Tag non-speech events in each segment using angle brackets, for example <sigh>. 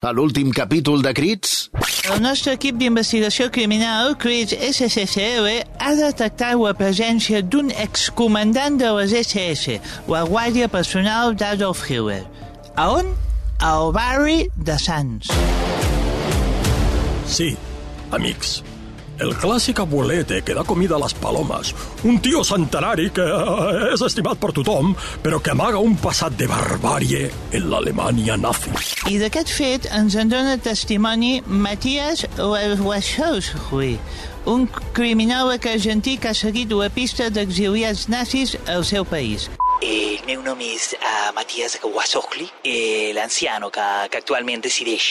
A l'últim capítol de Crits... El nostre equip d'investigació criminal, Crits SCCL, ha detectat la presència d'un excomandant de les SS, la Guàrdia Personal d'Adolf Hitler. A on? Al barri de Sants. Sí, amics. El clàssic abuelete que da comida a les palomes. Un tio centenari que eh, és estimat per tothom, però que amaga un passat de barbàrie en l'Alemanya nazi. I d'aquest fet ens en dona testimoni Matías Wachowski, un criminòleg argentí que ha seguit la pista d'exiliats nazis al seu país. El meu nom és uh, Matías Guasocli, eh, l'anciano que, que actualment resideix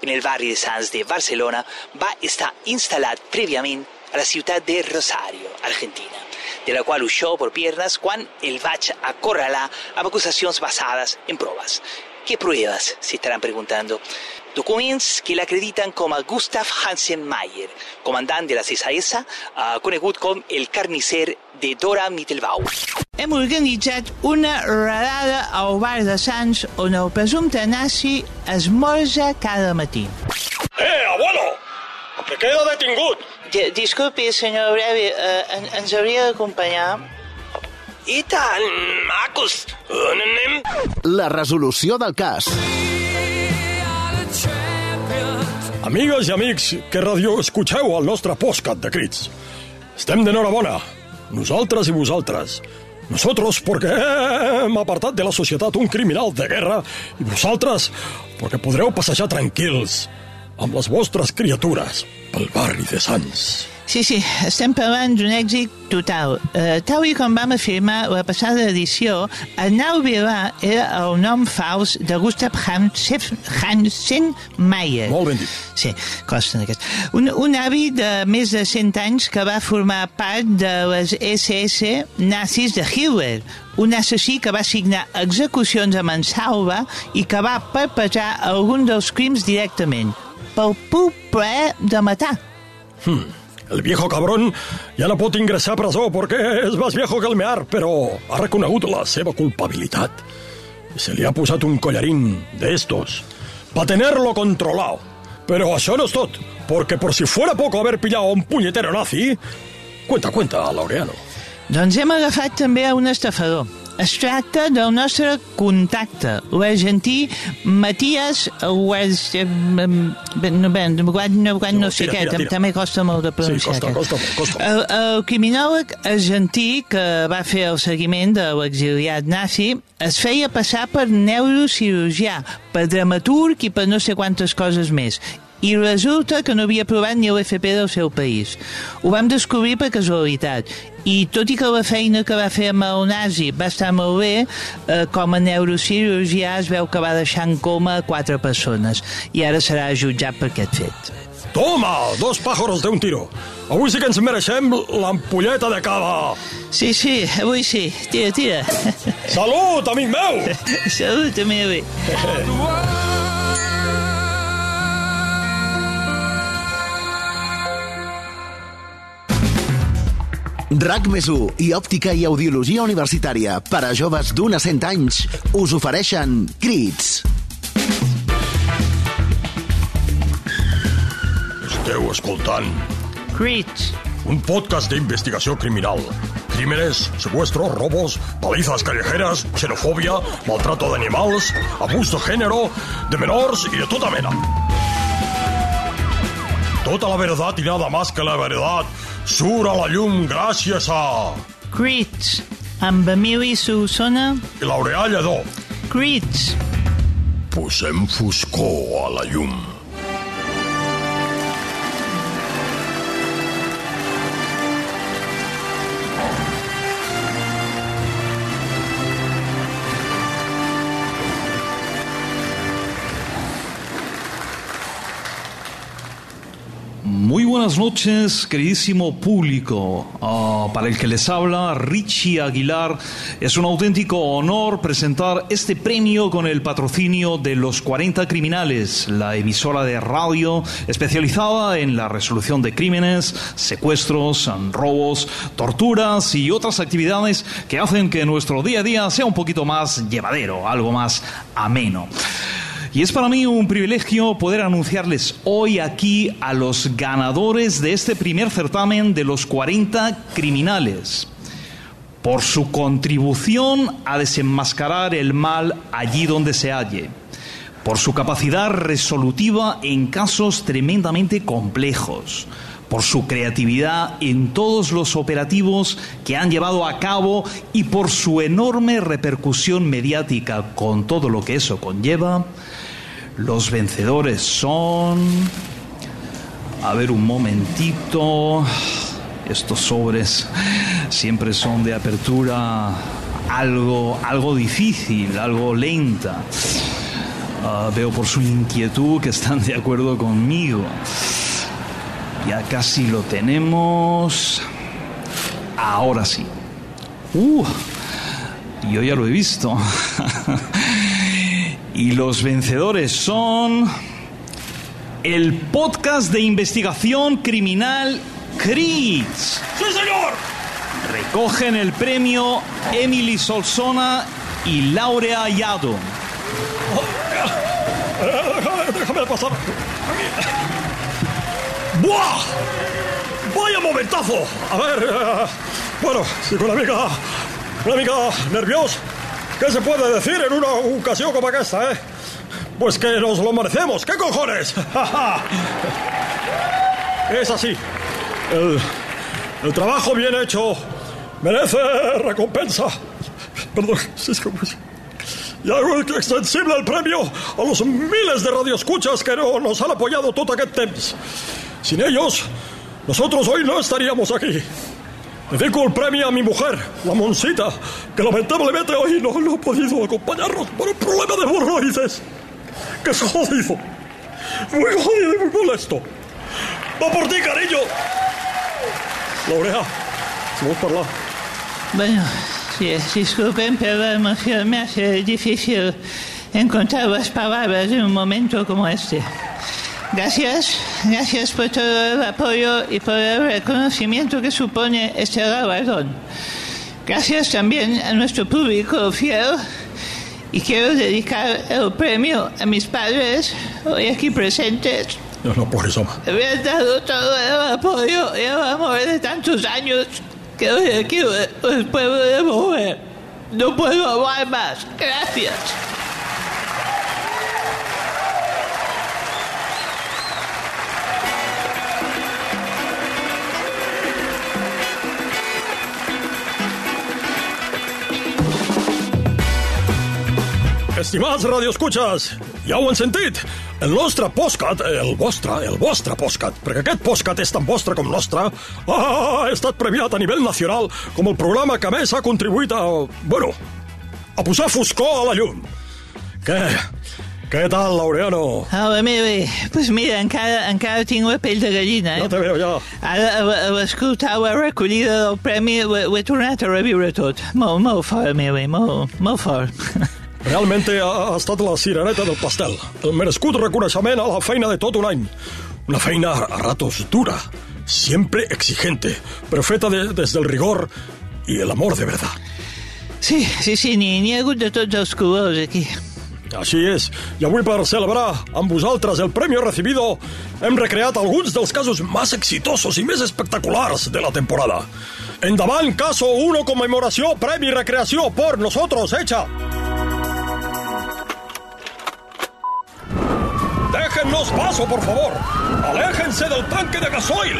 en el barri de Sants de Barcelona, va estar instal·lat prèviament a la ciutat de Rosario, Argentina, de la qual huyó por piernas quan el vaig acorralar amb acusacions basades en proves. ¿Qué pruebas? Se estarán preguntando. Documents que l'acrediten com a Gustav Hansen Mayer, comandant de la CSS, uh, conegut com el carnisser de Dora Mittelbau. Hem organitzat una redada al bar de Sants on el presumpte nazi esmorza cada matí. Eh, abuelo! Que queda detingut! D Disculpi, senyor Brevi, eh, en ens hauria d'acompanyar? I tant, macos! On anem? La resolució del cas. Amigues i amics que radio escucheu el nostre postcat de crits. Estem d'enhorabona, nosaltres i vosaltres. Nosotros porque hem apartat de la societat un criminal de guerra i vosaltres perquè podreu passejar tranquils amb les vostres criatures pel barri de Sants. Sí, sí, estem parlant d'un èxit total. Uh, tal i com vam afirmar la passada edició, Arnau Vilà era el nom fals de Gustav Hansen, Hansen Mayer. Molt ben dit. Sí, costa aquest. Un, un avi de més de 100 anys que va formar part de les SS nazis de Hitler, un assassí que va signar execucions a Mansalva i que va perpetrar algun dels crims directament, pel pur plaer de matar. Hmm. El viejo cabrón ja no pot ingressar a presó perquè és més viejo que el mear, però ha reconegut la seva culpabilitat. Se li ha posat un collarín d'estos para tenerlo controlado. Però això no és tot, porque por si fuera poco haber pillado un puñetero nazi... Cuenta, cuenta, Laureano. Doncs hem agafat també a un estafador. Es tracta del nostre contacte, l'argentí Matías. No, no, no, no sé què, també costa molt de Sí, pronunciar. costa, aquest. costa, molt, costa. El, el criminòleg argentí que va fer el seguiment de l'exiliat nazi es feia passar per neurocirurgià, per dramaturg i per no sé quantes coses més. I resulta que no havia provat ni l'FP del seu país. Ho vam descobrir per casualitat. I tot i que la feina que va fer amb el nazi va estar molt bé, eh, com a neurocirurgià es veu que va deixar en coma quatre persones i ara serà jutjat per aquest fet. Toma, dos pájaros de un tiro. Avui sí que ens mereixem l'ampolleta de cava. Sí, sí, avui sí. Tira, tira. Salut, amic meu! <laughs> Salut, amic. <laughs> RAC més i òptica i audiologia universitària per a joves d'un a 100 anys us ofereixen Crits. Esteu escoltant Crits. un podcast d'investigació criminal. Crímenes, secuestros, robos, palizas callejeras, xenofòbia, maltrato d'animals, abús de género, de menors i de tota mena. Tota la verdad y nada más que la verdad surt a la llum gràcies a Crits. Amb Emili Solsona. Laureà Lledó. Crits. Posem foscor a la llum. Buenas noches, queridísimo público. Ah, para el que les habla, Richie Aguilar, es un auténtico honor presentar este premio con el patrocinio de Los 40 Criminales, la emisora de radio especializada en la resolución de crímenes, secuestros, robos, torturas y otras actividades que hacen que nuestro día a día sea un poquito más llevadero, algo más ameno. Y es para mí un privilegio poder anunciarles hoy aquí a los ganadores de este primer certamen de los 40 criminales. Por su contribución a desenmascarar el mal allí donde se halle, por su capacidad resolutiva en casos tremendamente complejos, por su creatividad en todos los operativos que han llevado a cabo y por su enorme repercusión mediática con todo lo que eso conlleva, los vencedores son... A ver un momentito. Estos sobres siempre son de apertura algo, algo difícil, algo lenta. Ah, veo por su inquietud que están de acuerdo conmigo. Ya casi lo tenemos. Ahora sí. Uh, yo ya lo he visto. <laughs> y los vencedores son el podcast de investigación criminal CRIS. ¡Sí, señor! Recogen el premio Emily Solsona y Laurea Yado. Déjame, déjame pasar. ¡Buah! ¡Vaya momentazo! A ver, eh, bueno, si con una amiga, una amiga nerviosa, ¿qué se puede decir en una ocasión como esta, eh? Pues que nos lo merecemos, ¿qué cojones? <laughs> es así. El, el trabajo bien hecho merece recompensa. Perdón, es. Y algo extensible el premio a los miles de radioescuchas que no nos han apoyado aquest temps. Sin ellos, nosotros hoy no estaríamos aquí. Dedico el premio a mi mujer, la Monsita, que lamentablemente hoy no, no ha podido acompañarnos por un problema de hemorroides. Que jodido. Muy jodido y muy molesto. Va por ti, cariño. Laurea, si vos parlar. Bueno, sí, disculpen, pero la emoción me hace difícil encontrar las palabras en un momento como este. Gracias, gracias por todo el apoyo y por el reconocimiento que supone este galardón. Gracias también a nuestro público fiel y quiero dedicar el premio a mis padres hoy aquí presentes. No, no, por eso. Me han dado todo el apoyo y el amor de tantos años que hoy aquí les puedo devolver. No puedo hablar más. Gracias. Estimats radioescuches, ja ho han sentit. El nostre postcat, el vostre, el vostre postcat, perquè aquest postcat és tan vostre com nostre, ha estat premiat a nivell nacional com el programa que més ha contribuït a... bueno, a posar foscor a la llum. Què? Què tal, Laureano? Hola, Mary. Pues mira, encara, encara tinc la pell de gallina, eh? Ja te veo, ja. Ara, a- l'escoltar la recollida del premi, ho, he- ho he tornat a reviure tot. Molt, molt fort, Mary, molt, molt fort. <laughs> Realmente ha, estat la cireneta del pastel. El merescut reconeixement a la feina de tot un any. Una feina a ratos dura, siempre exigente, pero feta de- des del rigor y el amor de verdad. Sí, sí, sí, n'hi ha hagut de tots els colors aquí. Així és, i avui per celebrar amb vosaltres el premi recibido hem recreat alguns dels casos més exitosos i més espectaculars de la temporada. Endavant, caso 1, conmemoració, premi i recreació por nosotros, hecha. Déjennos paso, por favor. Aléjense del tanque de gasoil.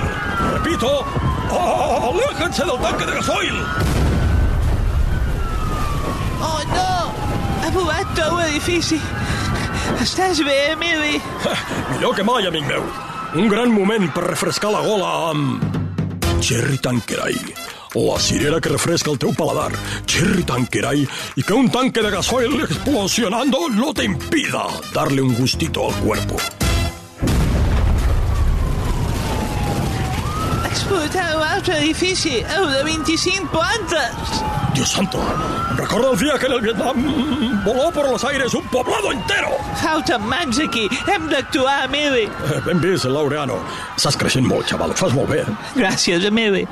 Repito, aléjense del tanque de gasoil. Oh, no! Ha volat tot l'edifici. Estàs bé, Emily? <laughs> Millor que mai, amic meu. Un gran moment per refrescar la gola amb... Cherry Tanqueray. La cirera que refresca el teu paladar. Cherry Tanqueray. Y que un tanque de gasoil explosionando no te impida darle un gustito al cuerpo. Ha explotat l'altre edifici, el de 25 plantes. Dios santo. Recuerdo el día que en el Vietnam voló por los aires un poblado entero. Falten mans aquí. Hem d'actuar, Emily. Eh, Ben vist, Laureano. Estàs creixent molt, xaval. Ho fas molt bé. Gràcies, Emily.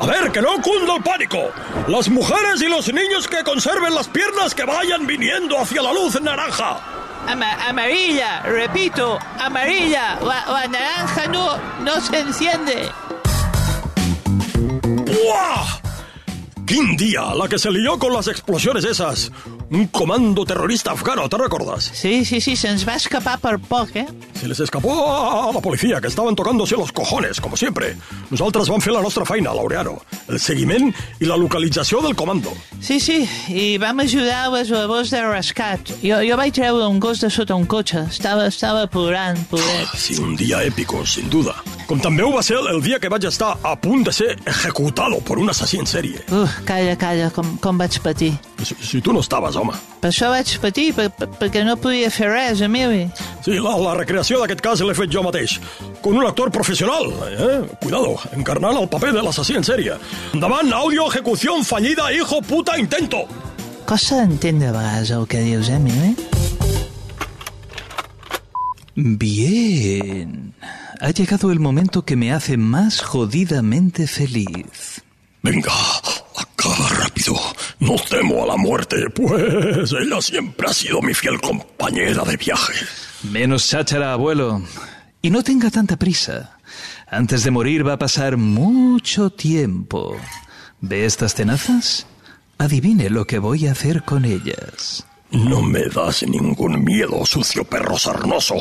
A ver, que no cunda el pánico. Las mujeres y los niños que conserven las piernas que vayan viniendo hacia la luz naranja. ama- amarilla, repito, amarilla. La, naranja no, no se enciende. ¡Buah! ¡Quin día! La que se lió con las explosiones esas. Un comando terrorista afgano, ¿te recuerdas? Sí, sí, sí, se'ns va escapar per poc, eh? Se les escapó a la policía, que estaven tocant-se los cojones, com sempre. Nosaltres vam fer la nostra feina, Laureano. El seguiment i la localització del comando. Sí, sí, i vam ajudar a les labors de rescat. Jo, jo vaig treure un gos de sota un cotxe. Estava, estava plorant, pobret. Sí, un dia épico, sin duda. Com també ho va ser el dia que vaig estar a punt de ser ejecutado por un assassí en sèrie. Uf, calla, calla, com, com vaig patir. Si, si tu no estaves, home. Per això vaig patir, per, per, perquè no podia fer res, Emili. Sí, la, la recreació d'aquest cas l'he fet jo mateix, con un actor professional, eh? Cuidado, encarnant el paper de l'assassí en sèrie. Endavant, audio, ejecución fallida, hijo puta, intento. Costa d'entendre a vegades el que dius, eh, Emili? Bien. Ha llegado el momento que me hace más jodidamente feliz. Venga, acá rápido. No temo a la muerte, pues ella siempre ha sido mi fiel compañera de viaje. Menos cháchara, abuelo. Y no tenga tanta prisa. Antes de morir va a pasar mucho tiempo. ¿Ve estas tenazas? Adivine lo que voy a hacer con ellas. No me das ningún miedo, sucio perro sarnoso.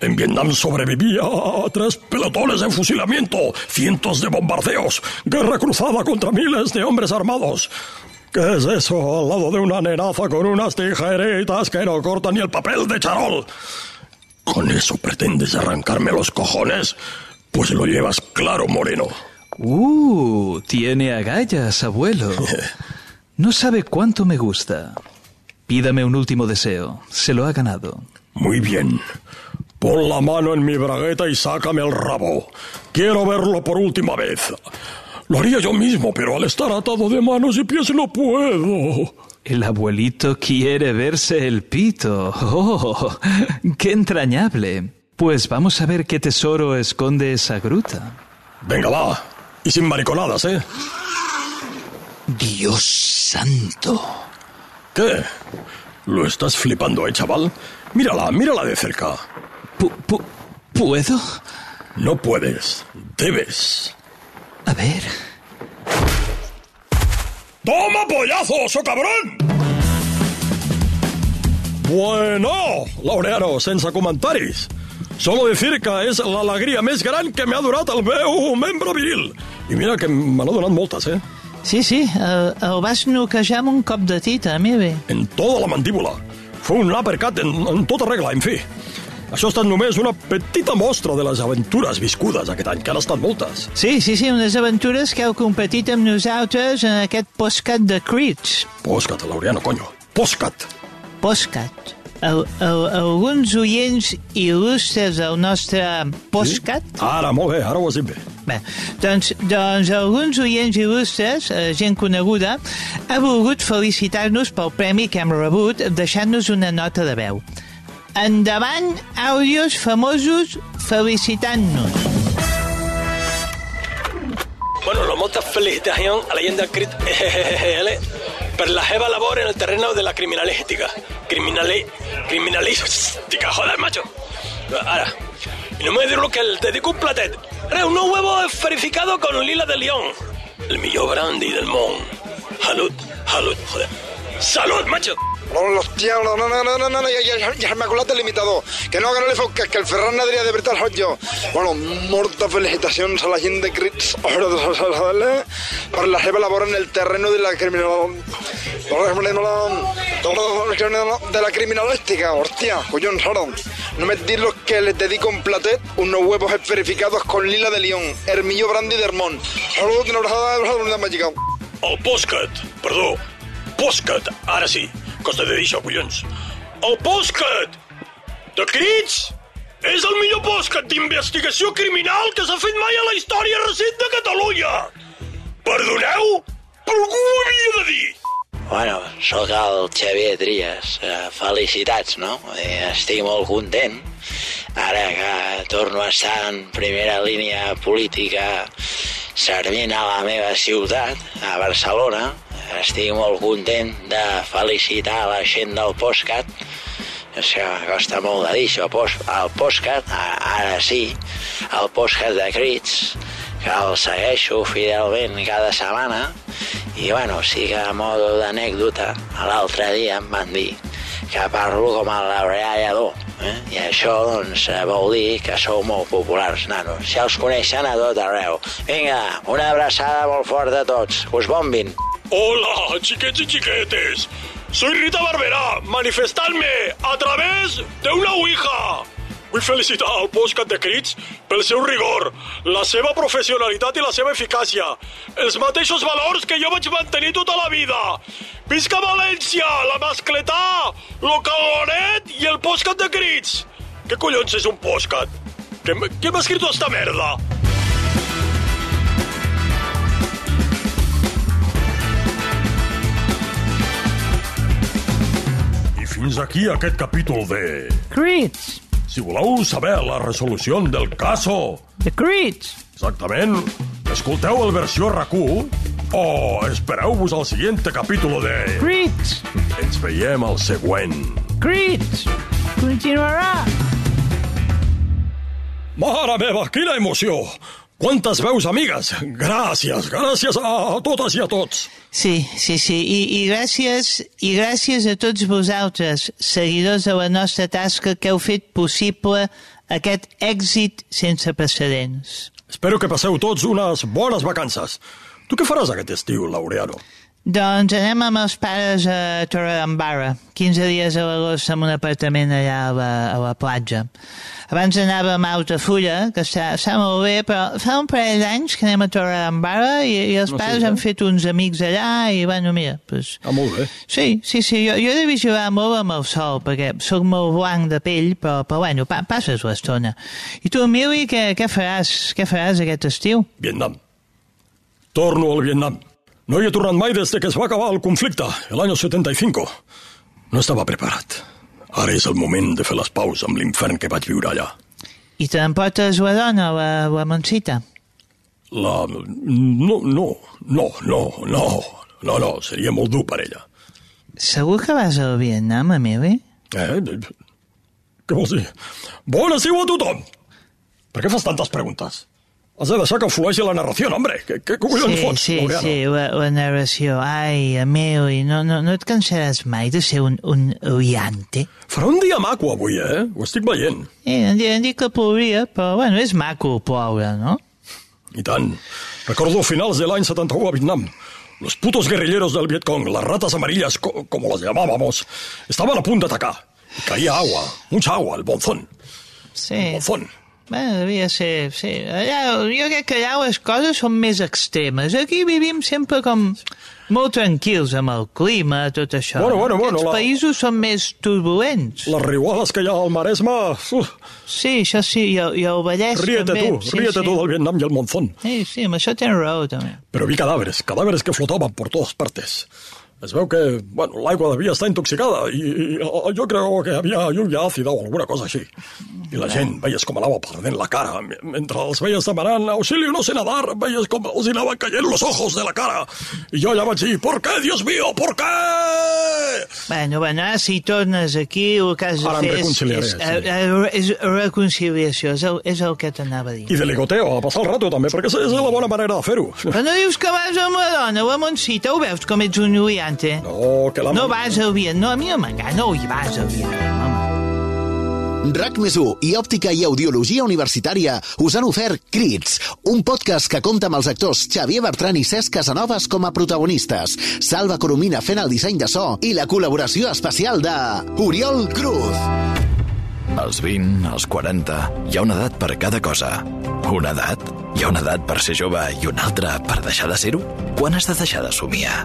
En Vietnam sobrevivía a tres pelotones de fusilamiento, cientos de bombardeos, guerra cruzada contra miles de hombres armados. ¿Qué es eso al lado de una nenaza con unas tijeritas que no cortan ni el papel de charol? ¿Con eso pretendes arrancarme los cojones? Pues lo llevas claro, Moreno. Uh, tiene agallas, abuelo. <laughs> No sabe cuánto me gusta. Pídame un último deseo. Se lo ha ganado. Muy bien. Pon la mano en mi bragueta y sácame el rabo. Quiero verlo por última vez. Lo haría yo mismo, pero al estar atado de manos y pies no puedo. El abuelito quiere verse el pito. ¡Oh! ¡Qué entrañable! Pues vamos a ver qué tesoro esconde esa gruta. Venga, va. Y sin mariconadas, ¿eh? Dios santo. ¿Qué? ¿Lo estás flipando, eh, chaval? Mírala, mírala de cerca. Pu- pu- ¿Puedo? No puedes. Debes. A ver. ¡Toma pollazo, so cabrón! Bueno, Laureano, sense comentaris. Solo decir que és l'alegria més gran que m'ha durat el meu membre viril. I mira que me n'ha donat moltes, eh? Sí, sí, el, el vas noquejar amb un cop de tita, Emili. En tota la mandíbula. Fue un uppercut en, en tota regla, en fi. Això ha estat només una petita mostra de les aventures viscudes aquest any, que han estat moltes. Sí, sí, sí, unes aventures que heu competit amb nosaltres en aquest postcat de Crits. Postcat, Laureano, conyo. Postcat. Postcat. El, el, alguns oients il·lustres del nostre postcat Ara, molt bé, ara ho has dit bé. Bé, doncs, doncs alguns oients il·lustres, eh, gent coneguda, ha volgut felicitar-nos pel premi que hem rebut deixant-nos una nota de veu. Endavant, àudios famosos felicitant-nos. Bueno, no, molta felicitación a la leyenda Crit por la jeva labor en el terreno de la criminalística. Criminali criminalística, joder, macho. Ahora, y no me dir lo que el- te digo un platet. Era unos huevos esferificados con lila de león. El millo brandy del mon. Salud, salud, joder. Salud, macho. No, hostia, no, no, no, no, no, no, ya, ya, ya me limitado. Que no, que no le fue, que, que el Ferran Adrià de veritat soc jo. Bueno, moltes felicitacions a la gent de Crits per la seva labor en el terreno de la criminal... de la criminalística, hostia, collons, ahora. No me dir los que les dedico un platet, unos huevos esferificados con lila de león, hermillo brandy de Hermón. Saludos, una abrazada, una mágica. El postcat, perdó, postcat, ara sí, costa de dir això, collons. El postcat de Crits és el millor postcat d'investigació criminal que s'ha fet mai a la història recent de Catalunya. Perdoneu, però algú ho havia de dir. Bueno, sóc el Xavier Trias. Eh, felicitats, no? Eh, estic molt content. Ara que torno a estar en primera línia política servint a la meva ciutat, a Barcelona, estic molt content de felicitar la gent del Postcat que costa molt de dir això, el postcat, ara, sí, el postcat de crits, que el segueixo fidelment cada setmana, i bueno, sí que a modo d'anècdota, l'altre dia em van dir que parlo com el Laureà Lledó, eh? i això doncs vol dir que sou molt populars, nanos. Ja els coneixen a tot arreu. Vinga, una abraçada molt forta a tots. Us bombin. Hola, chiquets y chiquetes. Soy Rita Barberá, manifestadme a través de una ouija. Vull felicitar el podcast de Crits pel seu rigor, la seva professionalitat i la seva eficàcia. Els mateixos valors que jo vaig mantenir tota la vida. Visca València, la mascletà, lo caloret i el podcast de Crits. Què collons és un podcast? Què, què m'ha escrit esta merda? Fins aquí aquest capítol de... Crits! Si voleu saber la resolució del caso, The Crits! exactament, escolteu el versió RAC1 o espereu-vos al següent capítol de... Crits! Ens veiem al següent. Crits! Continuarà! Mare meva, quina emoció! Quantes veus amigues! Gràcies, gràcies a totes i a tots. Sí, sí, sí. I, I gràcies i gràcies a tots vosaltres, seguidors de la nostra tasca, que heu fet possible aquest èxit sense precedents. Espero que passeu tots unes bones vacances. Tu què faràs aquest estiu, Laureano? Doncs anem amb els pares a Torredembarra, 15 dies a l'agost en un apartament allà a la, a la platja. Abans anàvem a Altafulla, que està, està molt bé, però fa un parell d'anys que anem a Torredembarra i, i els No, sí, pares eh? han fet uns amics allà i, bueno, mira, pues, Ah, molt bé. Sí, sí, sí, jo, jo he de vigilar molt amb el sol, perquè sóc molt blanc de pell, però, però bueno, pa, passes l'estona. I tu, Emili, què, què, faràs, què faràs aquest estiu? Vietnam. Torno al Vietnam. No hi he tornat mai des de que es va acabar el conflicte, l'any 75. No estava preparat. Ara és el moment de fer les paus amb l'infern que vaig viure allà. I t'emportes la dona, la, la Montsita? La... No, no, no, no, no, no, no, seria molt dur per ella. Segur que vas al Vietnam, Emili? Eh? Què vols dir? Bon estiu a tothom! Per què fas tantes preguntes? Has de deixar que flueixi la narració, hombre. Què, què collons sí, fots, sí, Laureano? sí, la, la narració. Ai, Emili, no, no, no et cansaràs mai de ser un, un oriante? Farà un dia maco avui, eh? Ho estic veient. Eh, han dit, han dit que plouria, però bueno, és maco ploure, no? I tant. Recordo finals de l'any 71 a Vietnam. Los putos guerrilleros del Vietcong, las ratas amarillas, co como las llamábamos, estaban a punto de atacar. Y caía agua, mucha agua, el bonzón. Sí. Bonzón. Bueno, devia ser... Sí. Allà, jo crec que allà les coses són més extremes. Aquí vivim sempre com molt tranquils amb el clima, tot això. Bueno, bueno, bueno, Aquests la- països són més turbulents. Les riuades que hi ha al Maresme... Uf, Sí, això sí, i el, i el Vallès ríete també. tú, sí, ríete sí. tú del Vietnam y el monzón. Sí, sí, amb això tens raó, també. Pero vi cadáveres, cadáveres que flotaban por todas partes. Es veu que, bueno, l'aigua devia estar intoxicada i, i jo crec que havia lluvia àcida o alguna cosa així. I la gent veies com anava perdent la cara. Mentre els veies demanant auxilio, no sé nadar, veies com els hi anaven caient los ojos de la cara. I jo ja vaig dir, ¿por qué, Dios mío, por qué? Bueno, bueno, ara si tornes aquí el que has de fer és, és, sí. eh, eh, és reconciliació, és el, és el que t'anava a dir. I de ligoteo, a passar el rato també, perquè és la bona manera de fer-ho. Però no dius que vas amb la dona, la Montsita, ho veus com ets un oriante? No, que la... No vas al Vietnam, no, a mi no m'enganya, no hi vas al Vietnam, home. RAC més i Òptica i Audiologia Universitària us han ofert Crits, un podcast que compta amb els actors Xavier Bertran i Cesc Casanovas com a protagonistes, Salva Coromina fent el disseny de so i la col·laboració especial de Oriol Cruz. Als 20, als 40, hi ha una edat per cada cosa. Una edat? Hi ha una edat per ser jove i una altra per deixar de ser-ho? Quan has de deixar de somiar?